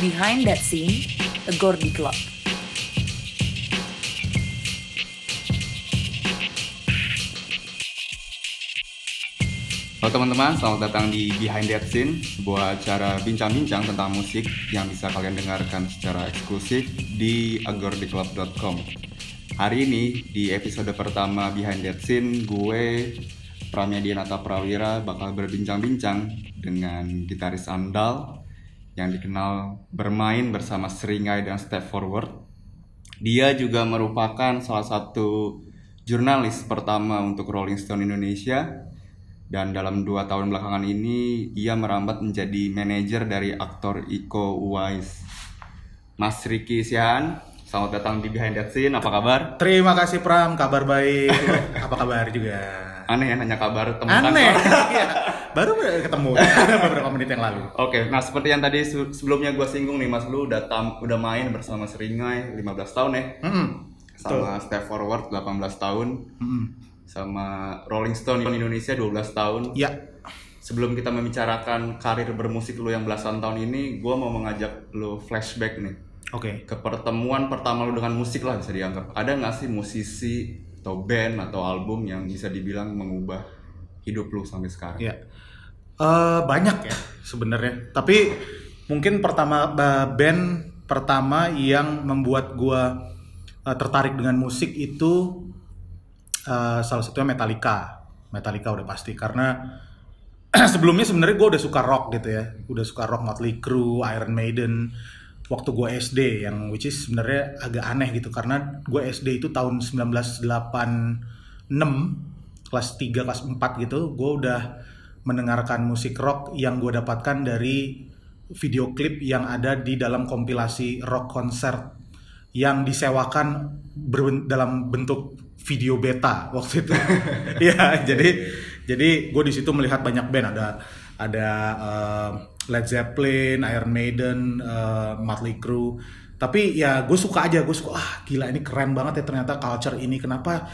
Behind That Scene, A Gordy Club. Halo teman-teman, selamat datang di Behind That Scene, sebuah acara bincang-bincang tentang musik yang bisa kalian dengarkan secara eksklusif di agordiclub.com. Hari ini di episode pertama Behind That Scene, gue Pramedianata Prawira bakal berbincang-bincang dengan gitaris andal yang dikenal bermain bersama Seringai dan Step Forward. Dia juga merupakan salah satu jurnalis pertama untuk Rolling Stone Indonesia dan dalam dua tahun belakangan ini ia merambat menjadi manajer dari aktor Iko Uwais. Mas Riki Sihan, selamat datang di Behind That Scene, apa kabar? Terima kasih Pram, kabar baik. Apa kabar juga? Aneh ya nanya kabar teman Aneh. Baru ketemu beberapa menit yang lalu. Oke, nah seperti yang tadi se- sebelumnya gue singgung nih Mas, lu udah, tam- udah main bersama Seringai 15 tahun ya? Mm-mm. Sama Step Forward 18 tahun, Mm-mm. sama Rolling Stone Indonesia 12 tahun. Ya, Sebelum kita membicarakan karir bermusik lu yang belasan tahun ini, gue mau mengajak lu flashback nih oke. ke pertemuan pertama lu dengan musik lah bisa dianggap. Ada nggak sih musisi atau band atau album yang bisa dibilang mengubah hidup lu sampai sekarang? Ya. Eh, banyak ya sebenarnya. Tapi mungkin pertama ba- band pertama yang membuat gua eh, tertarik dengan musik itu eh, salah satunya Metallica. Metallica udah pasti karena sebelumnya sebenarnya gue udah suka rock gitu ya, udah suka rock Motley Crue, Iron Maiden. Waktu gue SD yang which is sebenarnya agak aneh gitu karena gue SD itu tahun 1986 kelas 3 kelas 4 gitu, gue udah mendengarkan musik rock yang gue dapatkan dari video klip yang ada di dalam kompilasi rock konser yang disewakan berben- dalam bentuk video beta waktu itu. ya, jadi jadi gue di situ melihat banyak band ada ada eh, Led Zeppelin, Iron Maiden, eh, Motley Crue. Tapi ya gue suka aja, gue suka ah gila ini keren banget ya ternyata culture ini kenapa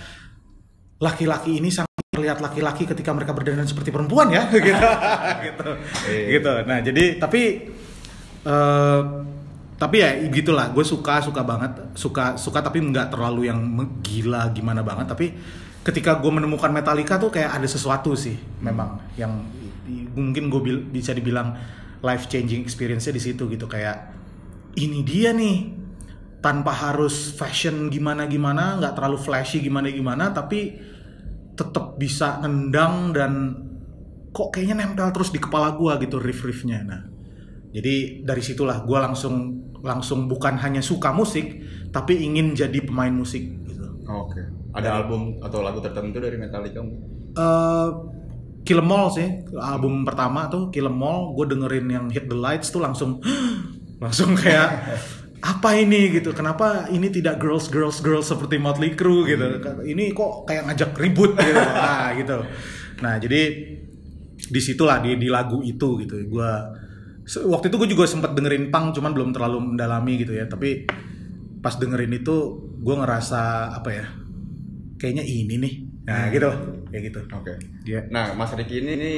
laki-laki ini sangat melihat laki-laki ketika mereka berdandan seperti perempuan ya. Gitu. Gitu. Iya. gitu. Nah jadi tapi eh tapi ya gitulah gue suka suka banget. Suka suka tapi nggak terlalu yang gila gimana banget. Tapi ketika gue menemukan Metallica tuh kayak ada sesuatu sih memang. Yang mungkin gue bisa dibilang life changing experience-nya di situ gitu. Kayak ini dia nih. Tanpa harus fashion gimana gimana nggak terlalu flashy gimana gimana tapi tetap bisa nendang dan kok kayaknya nempel terus di kepala gua gitu riff riffnya nah jadi dari situlah gua langsung langsung bukan hanya suka musik tapi ingin jadi pemain musik gitu Oke. Ada album atau lagu tertentu dari Metallica? eh Kill 'Em All sih album pertama tuh Kill 'Em All gue dengerin yang Hit the Lights tuh langsung langsung kayak apa ini? gitu. Kenapa ini tidak girls girls girls seperti Motley Crue? gitu. Ini kok kayak ngajak ribut? gitu. Ah gitu. Nah jadi di situlah di di lagu itu gitu. Gue waktu itu gue juga sempat dengerin punk cuman belum terlalu mendalami gitu ya. Tapi pas dengerin itu gue ngerasa apa ya kayaknya ini nih. Nah gitu. Kayak gitu. Oke. Iya. Nah, Mas Riki ini, ini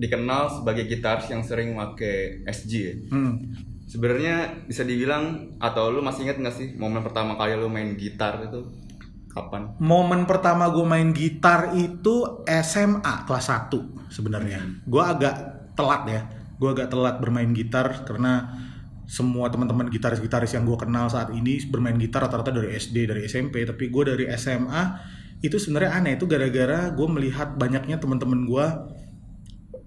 dikenal sebagai gitaris yang sering pakai SG ya. Hmm. Sebenarnya bisa dibilang atau lu masih ingat nggak sih momen pertama kali lu main gitar itu kapan? Momen pertama gue main gitar itu SMA kelas 1 sebenarnya. Gue agak telat ya. Gue agak telat bermain gitar karena semua teman-teman gitaris-gitaris yang gue kenal saat ini bermain gitar rata-rata dari SD, dari SMP. Tapi gue dari SMA itu sebenarnya aneh. Itu gara-gara gue melihat banyaknya teman-teman gue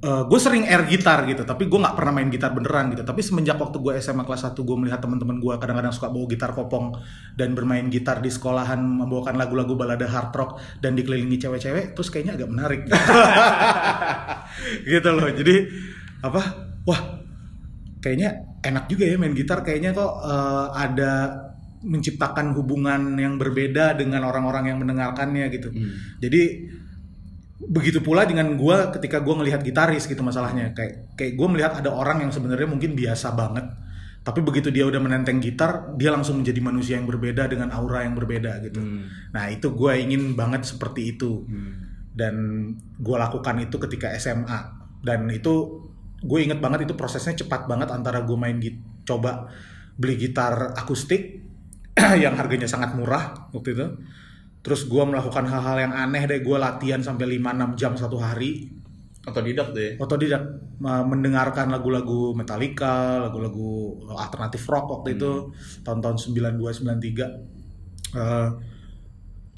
gue sering air gitar gitu, tapi gue nggak pernah main gitar beneran gitu. Tapi semenjak waktu gue SMA kelas 1 gue melihat teman-teman gue kadang-kadang suka bawa gitar kopong dan bermain gitar di sekolahan membawakan lagu-lagu balada hard rock dan dikelilingi cewek-cewek, terus kayaknya agak menarik. gitu loh. Jadi apa? Wah, kayaknya enak juga ya main gitar. Kayaknya kok eh, ada menciptakan hubungan yang berbeda dengan orang-orang yang mendengarkannya gitu. Jadi begitu pula dengan gue ketika gue ngelihat gitaris gitu masalahnya. Kayak kayak gue melihat ada orang yang sebenarnya mungkin biasa banget tapi begitu dia udah menenteng gitar dia langsung menjadi manusia yang berbeda dengan aura yang berbeda gitu. Nah itu gue ingin banget seperti itu. Dan gue lakukan itu ketika SMA dan itu gue inget banget itu prosesnya cepat banget antara gue main git coba beli gitar akustik yang harganya sangat murah waktu itu terus gue melakukan hal-hal yang aneh deh gue latihan sampai 5-6 jam satu hari Otodidak tuh ya. otodidak uh, mendengarkan lagu-lagu Metallica, lagu-lagu alternatif rock waktu itu tahun-tahun 92 93. Uh,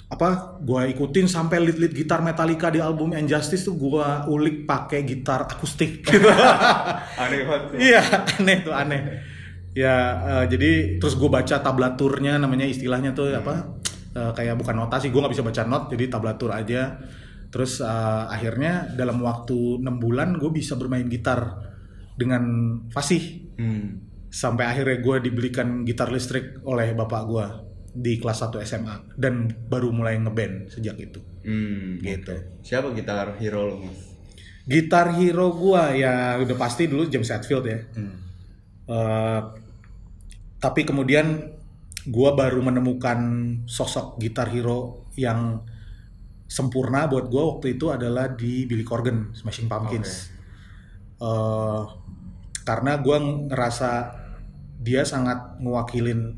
apa gua ikutin sampai lead lead gitar Metallica di album Injustice tuh gua ulik pakai gitar akustik gitu. Aneh banget. Iya, aneh tuh aneh. Ya, eh, jadi terus gue baca tablaturnya, namanya istilahnya tuh apa? Eh, kayak bukan notasi, gue nggak bisa baca not, jadi tablatur aja. Terus eh, akhirnya dalam waktu enam bulan gue bisa bermain gitar dengan fasih. Hmm. Sampai akhirnya gue dibelikan gitar listrik oleh bapak gue di kelas 1 SMA dan baru mulai ngeband sejak itu. Hmm. Gitu. Siapa gitar hero lo mas? Gitar hero gua ya udah pasti dulu James Hetfield ya. Hmm. Eh, tapi kemudian gua baru menemukan sosok gitar hero yang sempurna buat gua waktu itu adalah di Billy Corgan Smashing Pumpkins. Eh, karena gua ngerasa dia sangat mewakilin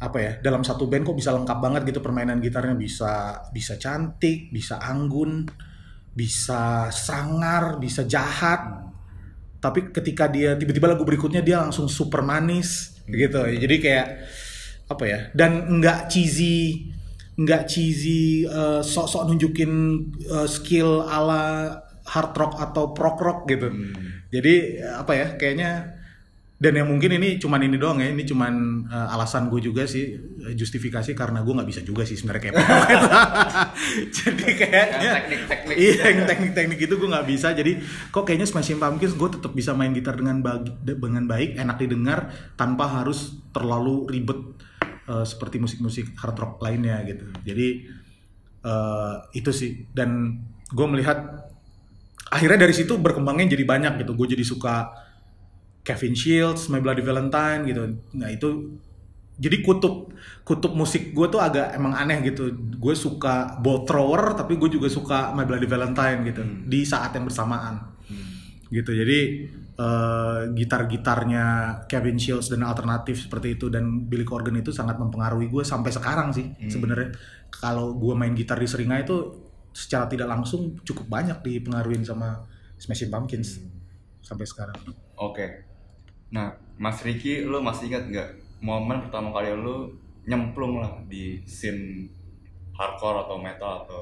apa ya dalam satu band kok bisa lengkap banget gitu permainan gitarnya. Bisa bisa cantik bisa anggun bisa sangar bisa jahat. Tapi ketika dia tiba-tiba lagu berikutnya dia langsung super manis gitu. Jadi kayak apa ya dan nggak cheesy nggak cheesy eh, sok-sok nunjukin eh, skill ala hard rock atau prog rock gitu. Jadi eh, apa ya kayaknya dan yang mungkin ini cuman ini doang ya ini cuman eh, alasan gue juga sih justifikasi karena gue nggak bisa juga sih sebenarnya kayak jadi kayaknya teknik-teknik. iya yang teknik-teknik itu gue nggak bisa. Jadi kok kayaknya Smashing Pumpkins gue tetap bisa main gitar dengan bagi, dengan baik enak didengar tanpa harus terlalu ribet eh, seperti musik-musik hard rock lainnya gitu jadi eh, itu sih dan gue melihat akhirnya dari situ berkembangnya jadi banyak gitu gue jadi suka Kevin Shields, My Bloody Valentine gitu. Nah itu jadi kutub kutub musik gue tuh agak emang aneh gitu. Gue suka Bolt Thrower tapi gue juga suka My Bloody Valentine gitu di saat yang bersamaan gitu. Jadi eh, gitar-gitarnya Kevin Shields dan alternatif seperti itu dan Billy Corgan itu sangat mempengaruhi gue sampai sekarang sih sebenarnya. Kalau gue main gitar di Seringa itu secara tidak langsung cukup banyak dipengaruhi sama Smashing Pumpkins sampai sekarang. Oke. Nah, Mas Riki, lo masih ingat nggak momen pertama kali lo nyemplung lah di scene hardcore atau metal atau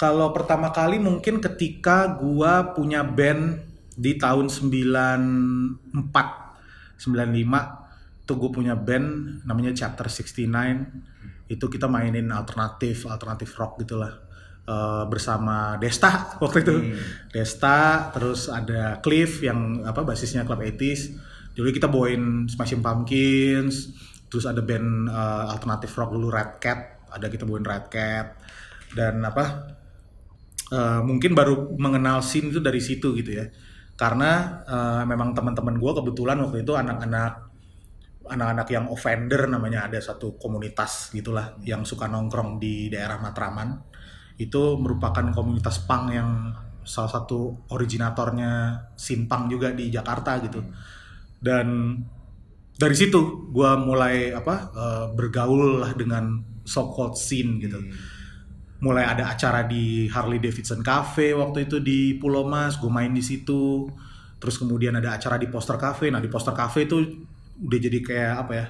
Kalau pertama kali mungkin ketika gua punya band di tahun 94 95 tuh gue punya band namanya Chapter 69 itu kita mainin alternatif alternatif rock gitulah Eh, bersama Desta waktu itu. Desta terus ada Cliff yang apa basisnya Club 80s jadi kita bawain Smashing Pumpkins terus ada band eh, alternatif rock dulu Red Cat. Ada kita bawain Red Cat. Dan apa eh, mungkin baru mengenal scene itu dari situ gitu ya karena eh, memang teman-teman gue kebetulan waktu itu anak-anak anak-anak yang offender namanya ada satu komunitas gitulah yang suka nongkrong di daerah Matraman. Itu merupakan komunitas punk yang salah satu originatornya Simpang juga di Jakarta gitu. Dan dari situ gue mulai apa eh, bergaul lah dengan so called scene gitu mulai ada acara di Harley Davidson Cafe waktu itu di Pulau Mas gue main di situ. Terus kemudian ada acara di Poster Cafe. Nah di Poster Cafe itu udah jadi kayak apa ya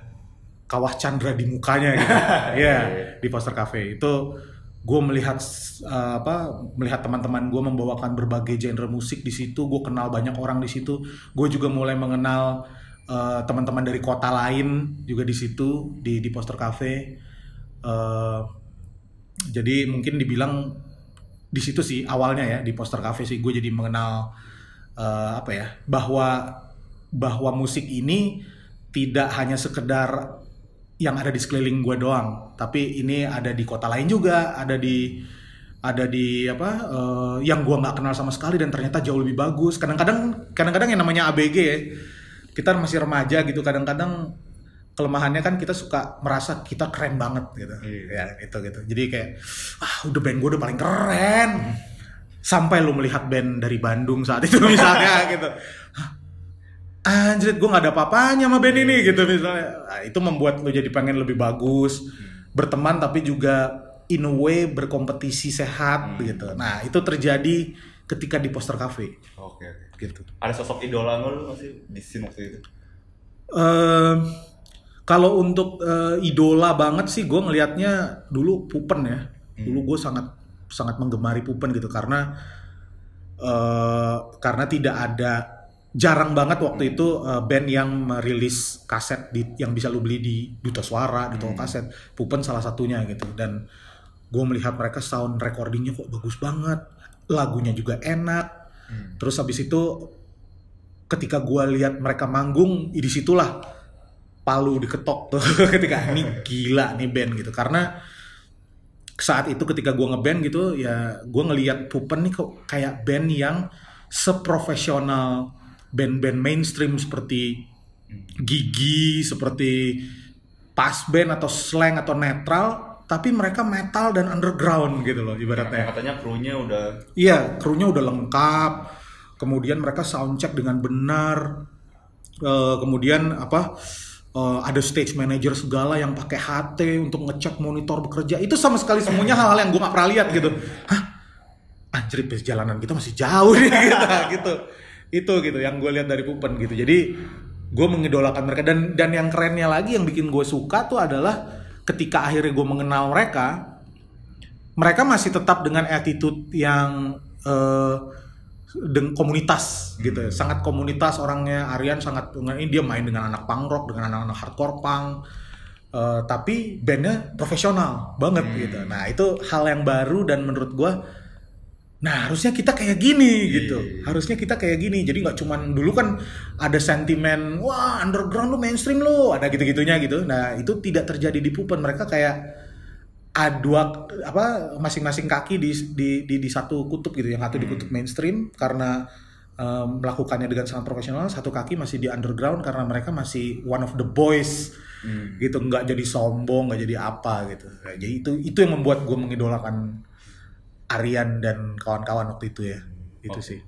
kawah Chandra di mukanya gitu. Ya di Poster Cafe. Itu gue melihat uh, apa melihat teman-teman gue membawakan berbagai genre musik di situ. Gue kenal banyak orang di situ. Gue juga mulai mengenal uh, teman-teman dari kota lain juga di situ di di Poster Cafe. Uh, jadi mungkin dibilang di situ sih awalnya ya di Poster Cafe sih gue jadi mengenal uh, apa ya bahwa bahwa musik ini tidak hanya sekedar yang ada di sekeliling gue doang, tapi ini ada di kota lain juga, ada di ada di apa eh, yang gue nggak kenal sama sekali dan ternyata jauh lebih bagus. Kadang-kadang kadang-kadang yang namanya ABG ya, kita masih remaja gitu, kadang-kadang kelemahannya kan kita suka merasa kita keren banget gitu, ya itu gitu. Jadi kayak ah udah band gue udah paling keren, sampai lu melihat band dari Bandung saat itu misalnya gitu. Anjir gue nggak ada apa-apanya sama band ini gitu misalnya. Nah, itu membuat lu jadi pengen lebih bagus berteman tapi juga in a way berkompetisi sehat gitu. Nah itu terjadi ketika di poster cafe Oke, gitu. Ada sosok idola lu masih di scene waktu itu? Eh, kalau untuk eh, idola banget sih gue ngelihatnya dulu Pupen ya. Dulu gue sangat sangat menggemari Pupen gitu karena eh karena tidak ada jarang banget waktu itu eh, band yang merilis kaset di, yang bisa lu beli di Duta Suara, di toko kaset. Pupen salah satunya gitu dan gue melihat mereka sound recordingnya kok bagus banget, lagunya juga enak. Terus habis itu ketika gua lihat mereka manggung di situlah palu diketok tuh ketika ini gila nih band gitu karena saat itu ketika gua ngeband gitu ya gua ngelihat Pupen nih kok kayak band yang seprofesional band-band mainstream seperti Gigi seperti pas band atau slang atau netral tapi mereka metal dan underground gitu loh ibaratnya Katanya krunya udah Iya, krunya udah lengkap. Kemudian mereka soundcheck dengan benar. Eh, kemudian apa? Eh, ada stage manager segala yang pakai HT untuk ngecek monitor bekerja. Itu sama sekali semuanya hal-hal yang gue nggak pernah lihat gitu. Hah? Anjir, perjalanan kita masih jauh nih gitu. gitu. Itu gitu yang gue lihat dari Pupen gitu. Jadi gue mengidolakan mereka dan dan yang kerennya lagi yang bikin gue suka tuh adalah ketika akhirnya gue mengenal mereka mereka masih tetap dengan attitude yang eh dengan komunitas gitu sangat komunitas orangnya. Aryan sangat ini dia main dengan anak punk rock dengan anak-anak hardcore punk. Eh, tapi bandnya profesional banget gitu. Nah itu hal yang baru dan menurut gua nah harusnya kita kayak gini gitu. harusnya kita kayak gini. Jadi nggak cuman dulu kan ada sentimen wah underground lu mainstream lu ada gitu-gitunya gitu. Nah itu tidak terjadi di Pupen mereka kayak adua apa masing-masing kaki di, di di di satu kutub gitu yang satu di kutub mainstream karena em, melakukannya dengan sangat profesional satu kaki masih di underground karena mereka masih one of the boys. Gitu nggak jadi sombong nggak jadi apa gitu. Jadi itu itu yang membuat gue mengidolakan Aryan dan kawan-kawan waktu itu ya. Itu Oh. sih.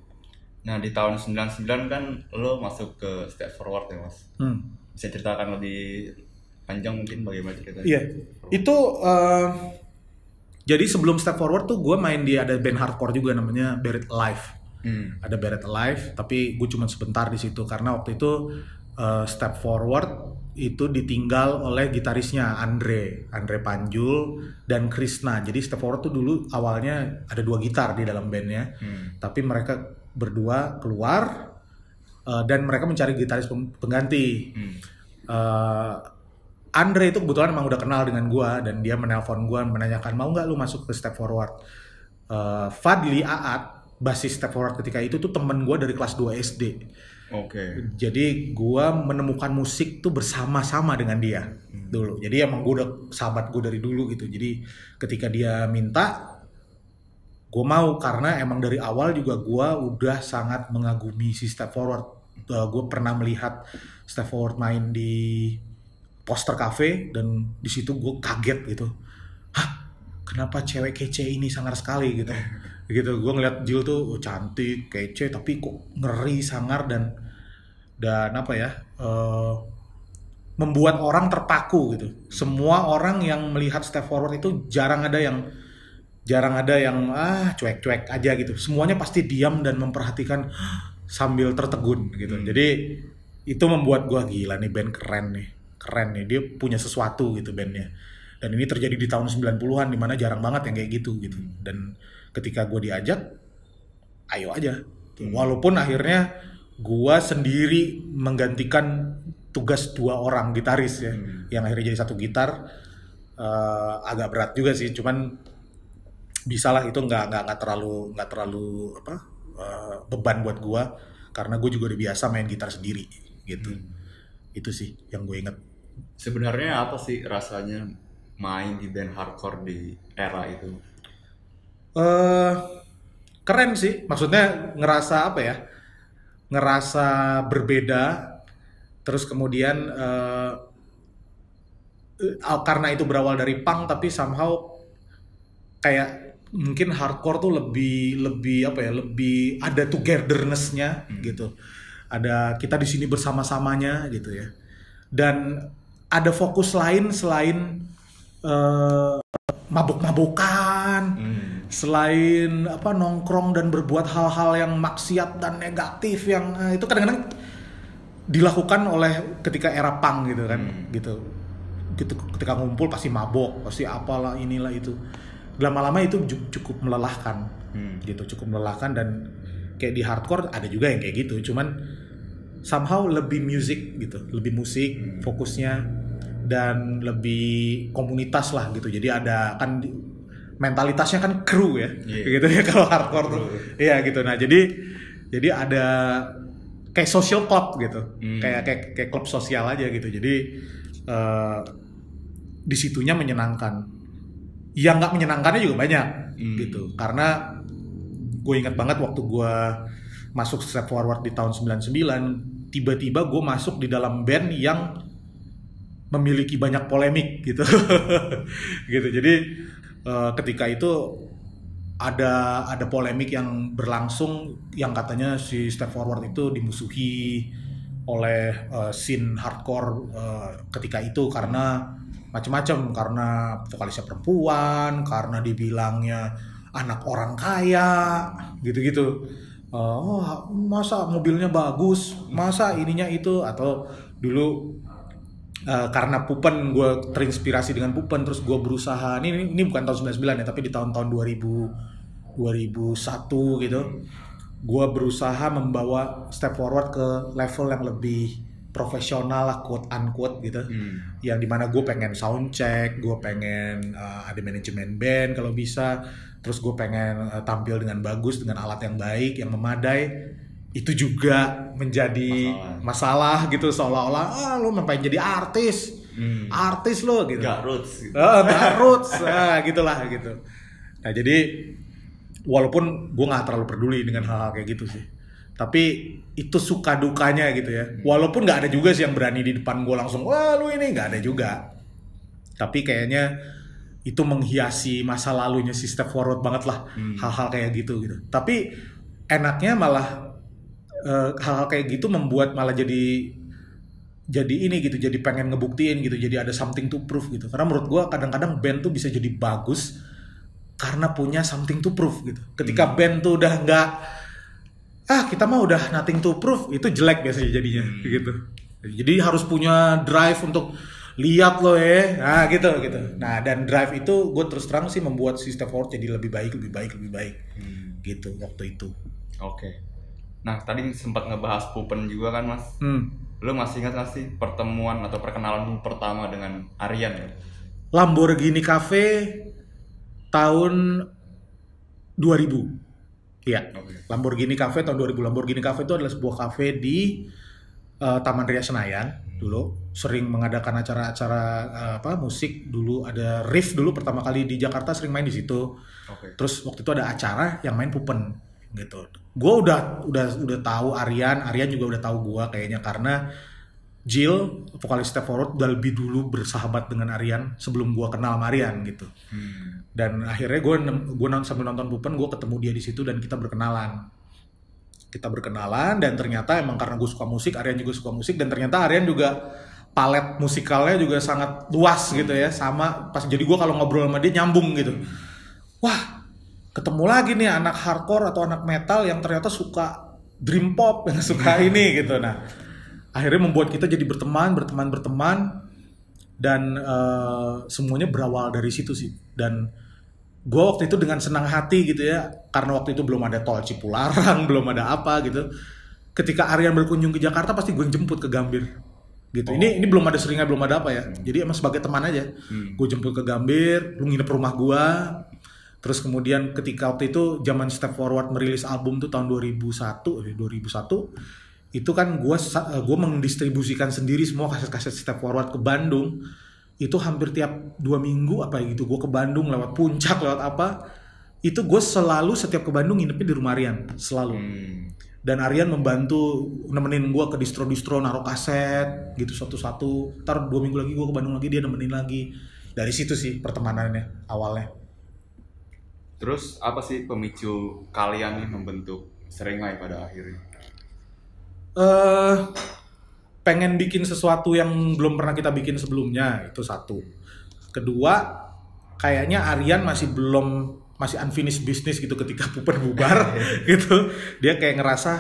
Nah di tahun 99 kan lo masuk ke Step Forward ya mas? Hmm. Bisa ceritakan lebih panjang mungkin bagaimana ceritanya? Iya, itu eh, jadi sebelum Step Forward tuh gue main di ada band hardcore juga namanya Buried Alive. Hmm. Ada Buried Alive, tapi gue cuma sebentar di situ karena waktu itu eh, Step Forward itu ditinggal oleh gitarisnya Andre, Andre Panjul dan Krishna. Jadi Step Forward tuh dulu awalnya ada dua gitar di dalam bandnya, Hmm. tapi mereka berdua keluar eh, dan mereka mencari gitaris pengganti. Hmm. Eh, Andre itu kebetulan emang udah kenal dengan gua dan dia menelpon gua menanyakan mau nggak lu masuk ke Step Forward. Eh, Fadli Aat basis Step Forward ketika itu tuh temen gua dari kelas 2 SD. Oke. Jadi gua menemukan musik tuh bersama-sama dengan dia dulu. Jadi emang gua udah sahabat gua dari dulu gitu. Jadi ketika dia minta gue mau karena emang dari awal juga gua udah sangat mengagumi si Step Forward. gue pernah melihat Step Forward main di poster cafe dan di situ gue kaget gitu. Hah, kenapa cewek kece ini sangar sekali gitu? gitu. Gue ngeliat Jill tuh oh, cantik, kece, tapi kok ngeri, sangar dan dan apa ya? eh, membuat orang terpaku gitu. Semua orang yang melihat Step Forward itu jarang ada yang jarang ada yang ah cuek-cuek aja gitu. Semuanya pasti diam dan memperhatikan sambil tertegun gitu. Jadi itu membuat gua gila nih band keren nih. Keren nih dia punya sesuatu gitu bandnya. Dan ini terjadi di tahun 90-an di mana jarang banget yang kayak gitu gitu. Dan ketika gua diajak ayo aja. Walaupun akhirnya gua sendiri menggantikan tugas dua orang gitaris ya. Yang akhirnya jadi satu gitar eh, agak berat juga sih. Cuman bisa lah itu nggak nggak nggak terlalu nggak terlalu apa eh, beban buat gua karena gue juga udah biasa main gitar sendiri gitu itu sih yang gue inget Sebenarnya apa sih rasanya main di band hardcore di era itu? eh keren sih. Maksudnya ngerasa apa ya? Ngerasa berbeda. Terus kemudian eh, karena itu berawal dari punk tapi somehow kayak mungkin hardcore tuh lebih lebih apa ya? Lebih ada togetherness-nya gitu. Ada kita di sini bersama-samanya gitu ya. Dan ada fokus lain selain eh, mabuk-mabukan selain apa nongkrong dan berbuat hal-hal yang maksiat dan negatif yang eh, itu kadang-kadang dilakukan oleh ketika era punk gitu kan gitu. Gitu ketika ngumpul pasti mabok pasti apalah inilah itu. Lama-lama itu cukup melelahkan. Hmm. gitu cukup melelahkan dan kayak di hardcore ada juga yang kayak gitu. Cuman somehow lebih musik gitu lebih musik fokusnya dan lebih komunitas lah gitu. Jadi ada kan mentalitasnya kan kru ya Iya. gitu ya kalau hardcore tuh. Iya gitu. Nah jadi jadi ada kayak social club gitu. Hmm. kayak kayak kayak klub sosial aja gitu. Jadi eh, di situnya menyenangkan. Yang nggak menyenangkannya juga banyak Hmm. gitu. Karena gue ingat banget waktu gue masuk step forward di tahun 99 tiba-tiba gue masuk di dalam band yang memiliki banyak polemik gitu. Gitu. Jadi eh, ketika itu ada ada polemik yang berlangsung yang katanya si step forward itu dimusuhi oleh eh, scene hardcore eh, ketika itu karena macam-macam karena vokalisnya perempuan karena dibilangnya anak orang kaya gitu-gitu. Oh masa mobilnya bagus? Masa ininya itu? Atau dulu eh, karena Pupen gue terinspirasi dengan Pupen terus gue berusaha. Ini ini, ini bukan tahun 99 ya tapi di tahun-tahun 2000 2001 gitu gue berusaha membawa step forward ke level yang lebih profesional lah quote unquote gitu. Hmm. yang di mana gue pengen sound check, gue pengen uh, ada manajemen band kalau bisa, terus gue pengen uh, tampil dengan bagus dengan alat yang baik, yang memadai, itu juga menjadi masalah, gitu seolah-olah ah lu ngapain jadi artis, Hmm. artis lo gitu, Gak roots gitu. Ah, nggak roots, ah, gitulah gitu. Nah jadi walaupun gue nggak terlalu peduli dengan hal-hal kayak gitu sih, tapi itu suka dukanya gitu ya. Walaupun nggak ada juga sih yang berani di depan gue langsung, wah lu ini nggak ada juga. Tapi kayaknya itu menghiasi masa lalunya si step forward banget lah hal-hal kayak gitu gitu. Tapi enaknya malah eh, hal-hal kayak gitu membuat malah jadi jadi ini gitu jadi pengen ngebuktiin gitu jadi ada something to prove gitu. Karena menurut gua kadang-kadang band tuh bisa jadi bagus karena punya something to prove gitu. Ketika band tuh udah nggak ah kita mah udah nothing to prove itu jelek biasanya jadinya gitu. Jadi harus punya drive untuk lihat loh ya nah gitu gitu. Nah dan drive itu gue terus terang sih membuat si forward jadi lebih baik lebih baik lebih baik. Gitu waktu itu. Oke. Nah, tadi sempat ngebahas Pupen juga kan, Mas. hmm. Lu masih ingat gak sih pertemuan atau perkenalan pertama dengan Aryan ya? Lamborghini Cafe tahun 2000. Iya. Oke. Lamborghini Cafe tahun 2000. Lamborghini Cafe itu adalah sebuah cafe di eh, Taman Ria Senayan dulu sering mengadakan acara-acara eh, apa musik dulu ada Riff dulu pertama kali di Jakarta sering main di situ. Oke. Terus waktu itu ada acara yang main Pupen gitu. Gue udah udah udah tahu Aryan, Aryan juga udah tahu gue kayaknya karena Jill, vokalis Step Forward udah lebih dulu bersahabat dengan Aryan sebelum gue kenal sama Aryan gitu. Hmm. Dan akhirnya gue gue sambil nonton Pupen gue ketemu dia di situ dan kita berkenalan. Kita berkenalan dan ternyata emang karena gue suka musik, Aryan juga suka musik dan ternyata Aryan juga palet musikalnya juga sangat luas gitu ya sama pas jadi gue kalau ngobrol sama dia nyambung gitu wah ketemu lagi nih anak hardcore atau anak metal yang ternyata suka dream pop yang suka ini gitu. Nah akhirnya membuat kita jadi berteman berteman berteman dan eh, semuanya berawal dari situ sih. Dan gue waktu itu dengan senang hati gitu ya karena waktu itu belum ada tol Cipularang belum ada apa gitu. Ketika Aryan berkunjung ke Jakarta pasti gue jemput ke Gambir gitu. Ini ini belum ada seringai belum ada apa ya. Jadi emang sebagai teman aja gue jemput ke Gambir lu nginep rumah gue terus kemudian ketika waktu itu zaman Step Forward merilis album tuh tahun 2001 eh, 2001 itu kan gue gue mendistribusikan sendiri semua kaset-kaset Step Forward ke Bandung. Itu hampir tiap dua minggu apa gitu gue ke Bandung lewat puncak lewat apa itu gue selalu setiap ke Bandung nginepnya di rumah Aryan selalu. Hmm. dan Aryan membantu nemenin gue ke distro-distro naruh kaset gitu satu-satu. Ntar dua minggu lagi gue ke Bandung lagi dia nemenin lagi. Dari situ sih pertemanannya awalnya Terus apa sih pemicu kalian nih membentuk Seringai pada akhirnya? eh pengen bikin sesuatu yang belum pernah kita bikin sebelumnya itu satu. Kedua, kayaknya Aryan masih belum masih unfinished business gitu ketika Pupen bubar gitu. Dia kayak ngerasa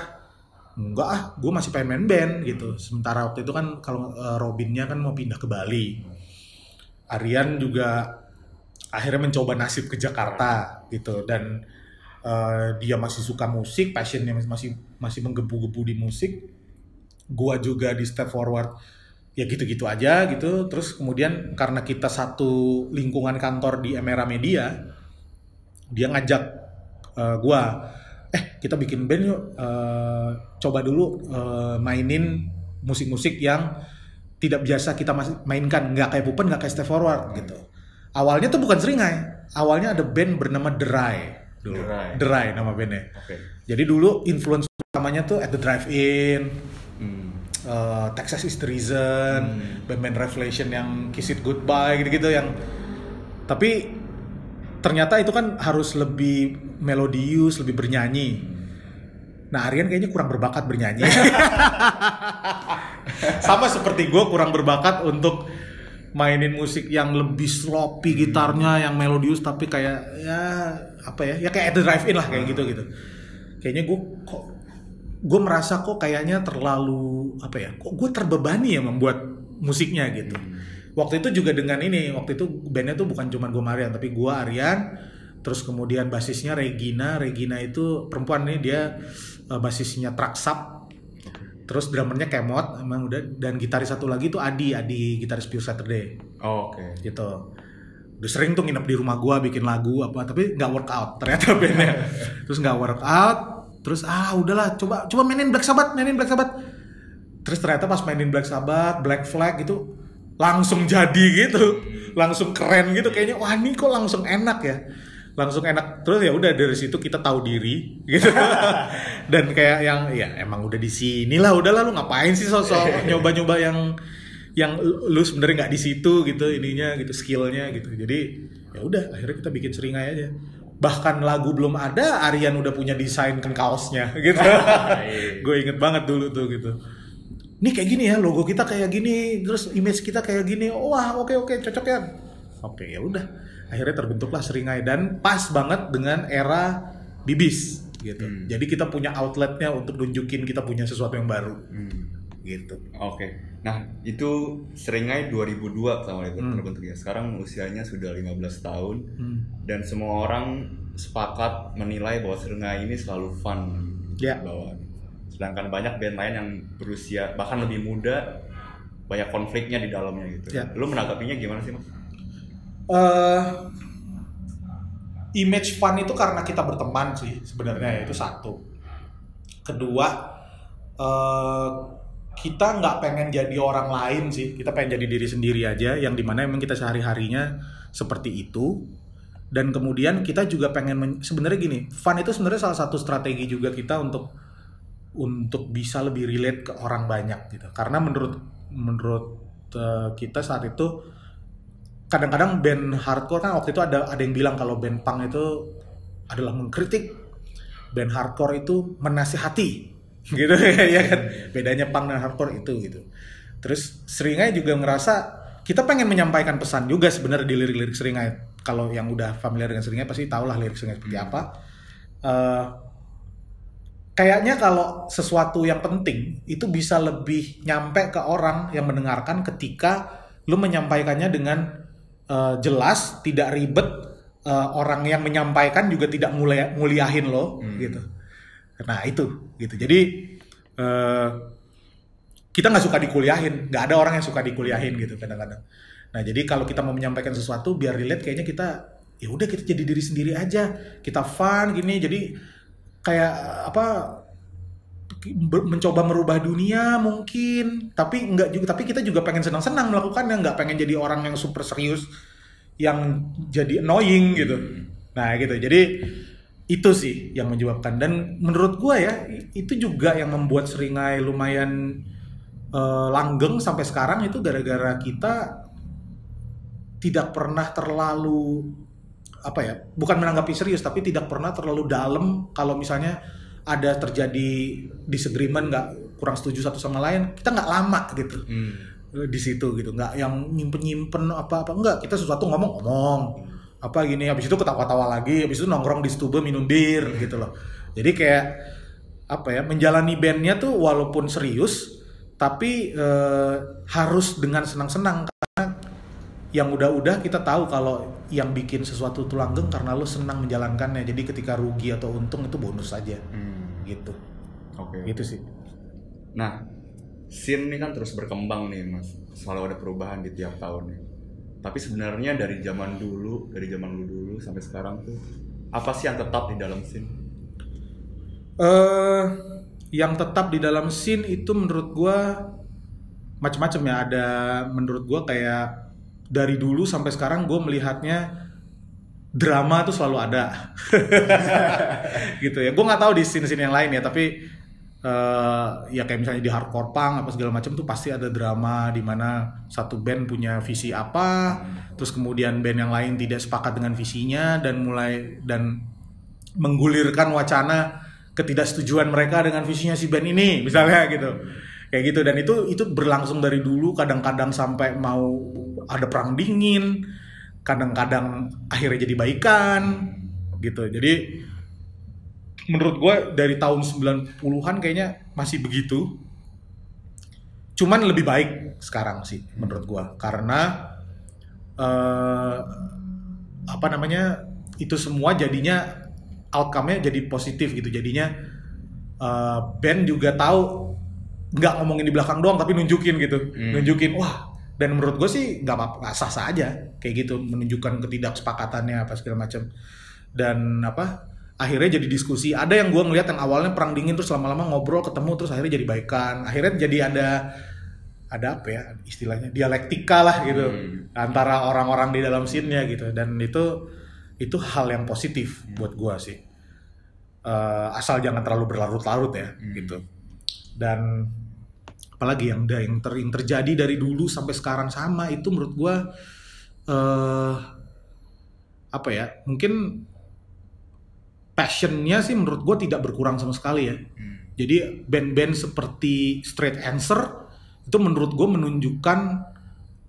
enggak ah, gue masih pengen main band gitu. Sementara waktu itu kan kalau eh, Robinnya kan mau pindah ke Bali. Aryan juga akhirnya mencoba nasib ke Jakarta gitu. Dan eh, dia masih suka musik, passionnya masih masih menggebu-gebu di musik. Gua juga di step forward ya gitu-gitu aja gitu. Terus kemudian karena kita satu lingkungan kantor di Emera Media dia ngajak eh, gua eh kita bikin band yuk eh, coba dulu eh, mainin musik-musik yang tidak biasa kita mainkan. Nggak kayak Pupen nggak kayak step forward gitu awalnya tuh bukan Seringai awalnya ada band bernama Derai dulu Derai. Derai nama bandnya Oke. jadi dulu influence utamanya tuh at the drive-in Hmm. uh, Texas is the reason, band-band Revelation yang Kiss It Goodbye gitu-gitu yang tapi ternyata itu kan harus lebih melodius, lebih bernyanyi. Nah Aryan kayaknya kurang berbakat bernyanyi. Sama seperti gue kurang berbakat untuk mainin musik yang lebih sloppy gitarnya, yang melodius tapi kayak ya apa ya, ya kayak at the drive-in lah kayak gitu gitu. Kayaknya gue kok gue merasa kok kayaknya terlalu apa ya kok gue terbebani ya membuat musiknya gitu. Waktu itu juga dengan ini waktu itu bandnya tuh bukan cuma gue Marian tapi gue Aryan terus kemudian basisnya Regina. Regina itu perempuan nih dia eh, basisnya Traksap terus drummernya Kemot emang udah dan gitaris satu lagi tuh Adi Adi gitaris Pure Saturday. Oh, Oke. gitu. Udah sering tuh nginep di rumah gua bikin lagu apa tapi nggak workout ternyata bandnya. Terus nggak workout terus ah udahlah coba coba mainin Black Sabbath mainin Black Sabbath. Terus ternyata pas mainin Black Sabbath Black Flag gitu langsung jadi gitu langsung keren gitu kayaknya wah ini kok langsung enak ya langsung enak. Terus ya udah dari situ kita tahu diri gitu. Dan kayak yang ya emang udah di sini lah udahlah lu ngapain sih sosok nyoba-nyoba yang yang lu sebenarnya nggak di situ gitu ininya gitu skillnya gitu. Jadi ya udah akhirnya kita bikin seringai aja. Bahkan lagu belum ada Aryan udah punya desain kan kaosnya gitu. Gue inget banget dulu tuh gitu. Ini kayak gini ya logo kita kayak gini terus image kita kayak gini. Wah oke oke cocok ya. Oke ya udah akhirnya terbentuklah seringai dan pas banget dengan era bibis gitu jadi kita punya outletnya untuk nunjukin kita punya sesuatu yang baru Hmm. gitu Oke. Nah, itu Seringai 2002 pertama itu Hmm. terbentuk ya. Sekarang usianya sudah 15 tahun Hmm. dan semua orang sepakat menilai bahwa Seringai ini selalu fun Ya. bawa. Sedangkan banyak band lain yang berusia bahkan lebih muda banyak konfliknya di dalamnya gitu. Ya. Lu menanggapinya gimana sih, Mas? Eh image fun itu karena kita berteman sih sebenarnya itu satu. Kedua, eh kita nggak pengen jadi orang lain sih, kita pengen jadi diri sendiri aja, yang di mana emang kita sehari harinya seperti itu. Dan kemudian kita juga pengen sebenarnya gini, fun itu sebenarnya salah satu strategi juga kita untuk untuk bisa lebih relate ke orang banyak gitu. Karena menurut menurut eh, kita saat itu kadang-kadang band hardcore kan waktu itu ada ada yang bilang kalau band punk itu adalah mengkritik band hardcore itu menasihati gitu ya kan? Bedanya punk dan hardcore itu gitu. Terus Seringai juga ngerasa kita pengen menyampaikan pesan juga sebenarnya di lirik-lirik Seringai. Kalau yang udah familiar dengan Seringai pasti tahulah lirik Seringai seperti apa. Eh, kayaknya kalau sesuatu yang penting itu bisa lebih nyampe ke orang yang mendengarkan ketika lu menyampaikannya dengan eh, jelas, tidak ribet, eh, orang yang menyampaikan juga tidak mulia muliahin lo gitu. Nah itu gitu. Jadi eh, kita nggak suka dikuliahin, nggak ada orang yang suka dikuliahin gitu kadang-kadang. Nah jadi kalau kita mau menyampaikan sesuatu biar relate kayaknya kita ya udah kita jadi diri sendiri aja, kita fun gini jadi kayak apa mencoba merubah dunia mungkin. Tapi enggak juga tapi kita juga pengen senang-senang melakukannya nggak pengen jadi orang yang super serius yang jadi annoying gitu. Nah gitu. Jadi itu sih yang menyebabkan. Dan menurut gua ya itu juga yang membuat seringai lumayan eh, langgeng sampai sekarang itu gara-gara kita tidak pernah terlalu apa ya bukan menanggapi serius tapi tidak pernah terlalu dalam kalau misalnya ada terjadi disagreement nggak kurang setuju satu sama lain kita nggak lama gitu. Hmm. di situ gitu nggak yang nyimpen nyimpen apa apa enggak kita sesuatu ngomong ngomong. Apa gini habis itu ketawa-tawa lagi habis itu nongkrong di stube minum bir gitu loh. Jadi kayak apa ya menjalani bandnya tuh walaupun serius tapi eh, harus dengan senang-senang yang udah-udah kita tahu kalau yang bikin sesuatu tuh langgeng karena lo senang menjalankannya jadi ketika rugi atau untung itu bonus aja Hmm. gitu Oke. gitu sih Nah, scene ini kan terus berkembang nih, Mas. Selalu ada perubahan di tiap tahunnya. Tapi sebenarnya dari zaman dulu, dari zaman lu dulu sampai sekarang tuh apa sih yang tetap di dalam scene? eh yang tetap di dalam scene itu menurut gua macam-macam ya ada menurut gua kayak dari dulu sampai sekarang gue melihatnya drama tuh selalu ada. Gitu ya. Gue nggak tahu di scene-scene yang lain ya tapi eh, ya kayak misalnya di hardcore punk apa segala macam tuh pasti ada drama di mana satu band punya visi apa terus kemudian band yang lain tidak sepakat dengan visinya dan mulai dan menggulirkan wacana ketidaksetujuan mereka dengan visinya si band ini misalnya gitu. Kayak gitu. Dan itu itu berlangsung dari dulu kadang-kadang sampai mau ada perang dingin kadang-kadang akhirnya jadi baikan gitu. Jadi menurut gue dari tahun 90-an kayaknya masih begitu. Cuman lebih baik sekarang sih menurut gue karena eh, apa namanya itu semua jadinya outcome-nya jadi positif gitu. Jadinya eh, band juga tahu nggak ngomongin di belakang doang tapi nunjukin gitu. Hmm. nunjukin wah dan menurut gue sih nggak apa nggak sah sah aja kayak gitu menunjukkan ketidaksepakatannya apa segala macam dan apa akhirnya jadi diskusi. Ada yang gue ngeliat yang awalnya perang dingin terus lama-lama ngobrol ketemu terus akhirnya jadi baikan. Akhirnya jadi ada ada apa ya istilahnya dialektika lah gitu Hmm. antara orang-orang di dalam scene-nya gitu. Dan itu itu hal yang positif buat gua sih. Eh, asal jangan terlalu berlarut-larut ya gitu. Dan apalagi yang yang, ter- yang terjadi dari dulu sampai sekarang sama itu menurut gua eh apa ya mungkin passionnya sih menurut gua tidak berkurang sama sekali ya Hmm. jadi band-band seperti Straight Answer itu menurut gue menunjukkan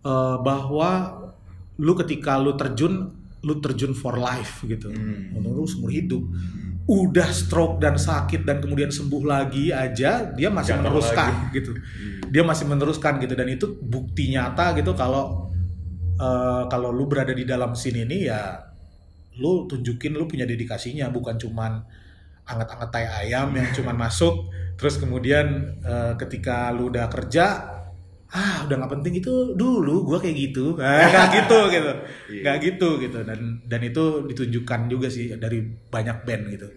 eh, bahwa lu ketika lu terjun, lu terjun for life gitu, Hmm. untuk lu seumur hidup. Udah stroke dan sakit dan kemudian sembuh lagi aja, dia masih meneruskan lagi. gitu. Dia masih meneruskan gitu dan itu bukti nyata gitu kalau eh, kalau lu berada di dalam scene ini ya lu tunjukin lu punya dedikasinya bukan cuman anget-anget tai ayam yang cuman masuk terus kemudian eh, ketika lu udah kerja ah udah nggak penting itu dulu gua kayak gitu. Eh, nggak gitu gitu. Iya. nggak gitu gitu. Dan dan itu ditunjukkan juga sih dari banyak band gitu.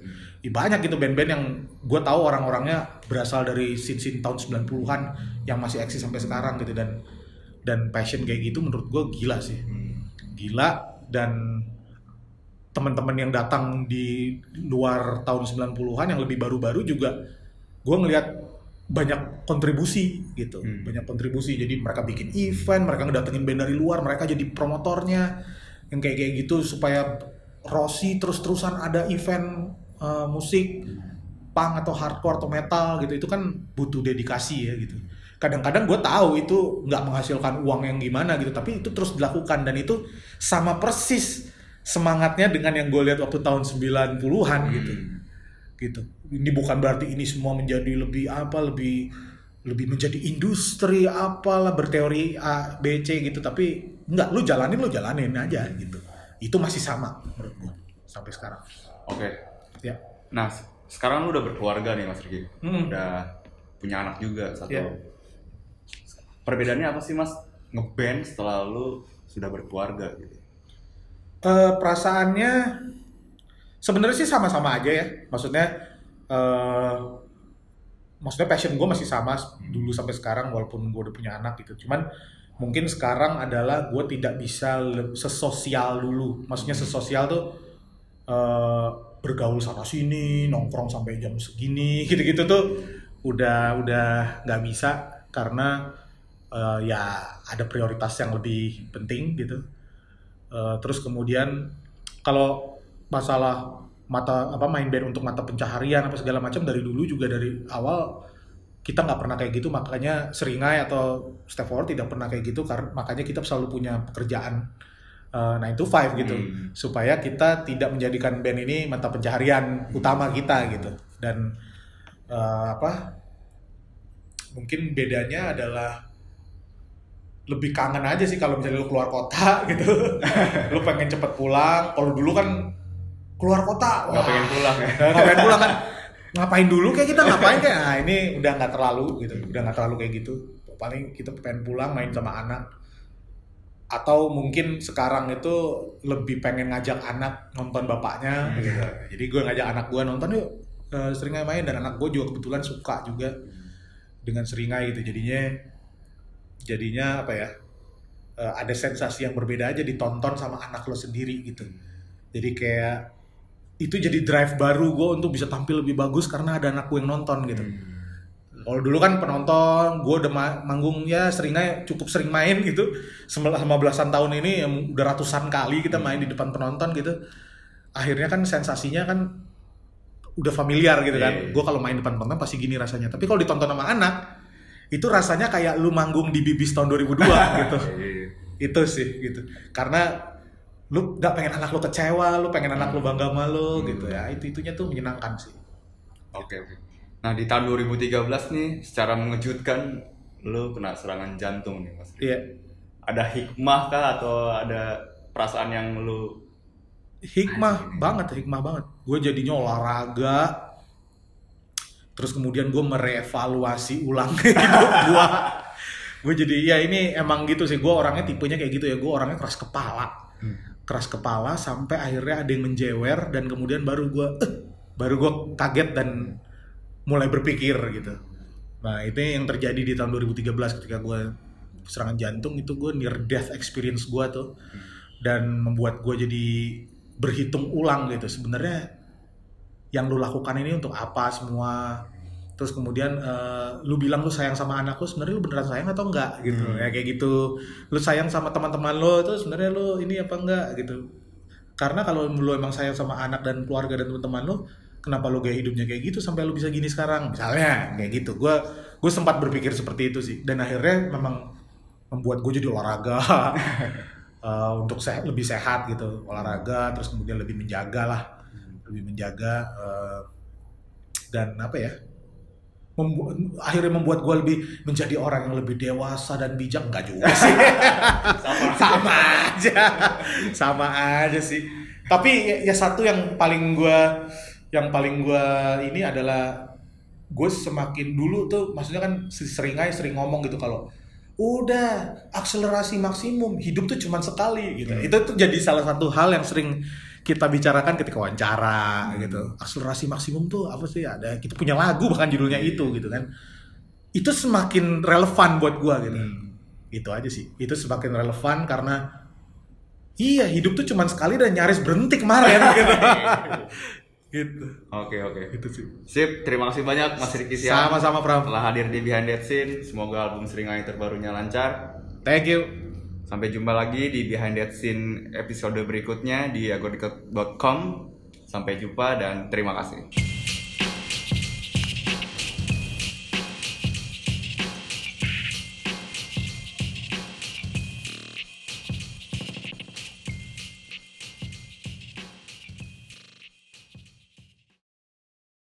Ih, banyak gitu band-band yang gue tahu orang-orangnya berasal dari scene-scene tahun 90-an yang masih eksis sampai sekarang gitu. Dan dan passion kayak gitu menurut gue gila sih. Gila. Dan teman-teman yang datang di luar tahun 90-an yang lebih baru-baru juga gue ngelihat banyak kontribusi gitu. Hmm. banyak kontribusi. Jadi mereka bikin event mereka ngedatengin band dari luar mereka jadi promotornya. Yang kayak kayak gitu supaya Rossi terus-terusan ada event eh, musik punk atau hardcore atau metal gitu. Itu kan butuh dedikasi ya gitu. Kadang-kadang gue tahu itu nggak menghasilkan uang yang gimana gitu tapi itu terus dilakukan. Dan itu sama persis semangatnya dengan yang gue lihat waktu tahun 90-an gitu. Hmm. gitu ini bukan berarti ini semua menjadi lebih apa lebih lebih menjadi industri apalah berteori A B C gitu tapi nggak lu jalanin lu jalanin aja gitu itu masih sama menurut gue sampai sekarang Oke. ya Nah, sekarang lu udah berkeluarga nih Mas Riki. Hmm. Udah punya anak juga satu. Iya. Perbedaannya apa sih Mas ngeband setelah lu sudah berkeluarga gitu? Eh, perasaannya sebenarnya sih sama-sama aja ya maksudnya eh maksudnya passion gue masih sama dulu sampai sekarang walaupun gue udah punya anak gitu. Cuman mungkin sekarang adalah gue tidak bisa sesosial dulu. Maksudnya sesosial tuh eh bergaul sana sini nongkrong sampai jam segini gitu-gitu tuh udah udah nggak bisa karena eh, ya ada prioritas yang lebih penting gitu. Eh, terus kemudian kalau masalah mata apa main band untuk mata pencaharian apa segala macam dari dulu juga dari awal kita nggak pernah kayak gitu. Makanya Seringai atau Step Forward tidak pernah kayak gitu karena makanya kita selalu punya pekerjaan uh, 9 to 5 gitu. Hmm. supaya kita tidak menjadikan band ini mata pencaharian utama kita gitu. Dan uh, apa mungkin bedanya adalah lebih kangen aja sih kalau misalnya lu keluar kota gitu. Lu pengen cepet pulang. Kalau dulu kan keluar kota. Nggak pengen pulang. Ya. Nggak ngapain pulang kan. Ngapain dulu kayak kita? Ngapain kayak nah ini udah nggak terlalu gitu. Udah nggak terlalu kayak gitu. Paling kita pengen pulang main sama anak. Atau mungkin sekarang itu lebih pengen ngajak anak nonton bapaknya gitu. Jadi gue ngajak anak gue nonton yuk. Eh, seringai main. Dan anak gue juga kebetulan suka juga dengan seringai gitu. Jadinya jadinya apa ya eh, ada sensasi yang berbeda aja ditonton sama anak lo sendiri gitu. Jadi kayak itu jadi drive baru gue untuk bisa tampil lebih bagus karena ada anak gue yang nonton gitu. Kalau dulu kan penonton gue udah ma- manggung ya seringnya cukup sering main gitu. Selama belasan tahun ini yang udah ratusan kali kita main di depan penonton gitu. Akhirnya kan sensasinya kan udah familiar gitu kan. Iya. gue kalau main depan penonton pasti gini rasanya. Tapi kalau ditonton sama anak itu rasanya kayak lu manggung di Bibis tahun 2002 gitu. Iya. itu sih gitu. Karena lu nggak pengen anak lu kecewa lu pengen anak lu bangga sama lu Hmm. gitu ya. Itu itunya tuh menyenangkan sih. Oke oke. Nah di tahun 2013 nih secara mengejutkan lu kena serangan jantung nih mas. iya. Ada hikmah kah atau ada perasaan yang lu hikmah banget hikmah banget. Gue jadinya olahraga terus kemudian gue merevaluasi ulang hidup gue gue jadi ya ini emang gitu sih. Gue orangnya tipenya kayak gitu ya. Gue orangnya keras kepala keras kepala sampai akhirnya ada yang menjewer dan kemudian baru gue eh, baru gue kaget dan mulai berpikir gitu. Nah itu yang terjadi di tahun 2013 ketika gue serangan jantung itu gue near death experience gue tuh. Dan membuat gue jadi berhitung ulang gitu sebenarnya yang lu lakukan ini untuk apa semua terus kemudian eh, lu bilang lu sayang sama anak lu sebenarnya lu beneran sayang atau enggak? Gitu Hmm. ya kayak gitu. Lu sayang sama teman-teman lu itu sebenarnya lu ini apa enggak? Gitu. Karena kalau lu emang sayang sama anak dan keluarga dan teman-teman lu kenapa lu gaya hidupnya kayak gitu sampai lu bisa gini sekarang? Misalnya kayak gitu. Gue gue sempat berpikir seperti itu sih. Dan akhirnya memang membuat gue jadi olahraga. Eh, untuk sehat, lebih sehat gitu. Olahraga terus kemudian lebih menjaga lah. Lebih menjaga eh, dan apa ya membu- akhirnya membuat gue lebih menjadi orang yang lebih dewasa dan bijak. Enggak juga sih. Sama aja. Sama aja. Sih. Tapi ya, ya satu yang paling gue yang paling gue ini adalah gue semakin dulu tuh maksudnya kan sering aja sering ngomong gitu kalau udah akselerasi maksimum hidup tuh cuman sekali gitu. Itu tuh jadi salah satu hal yang sering kita bicarakan ketika wawancara gitu. Akselerasi maksimum tuh apa sih? Ada kita punya lagu bahkan judulnya itu gitu kan. Itu semakin relevan buat gua gitu. Itu aja sih. Itu semakin relevan karena iya hidup tuh cuman sekali dan nyaris berhenti kemarin gitu. Gitu. Oke oke. itu sih. Sip, terima kasih banyak Mas Riki sama-sama Pram. Telah hadir di Behind That Scene. Semoga album Seringai terbarunya lancar. thank you Sampai jumpa lagi di Behind That Scene episode berikutnya di agordicut.com. Sampai jumpa dan terima kasih.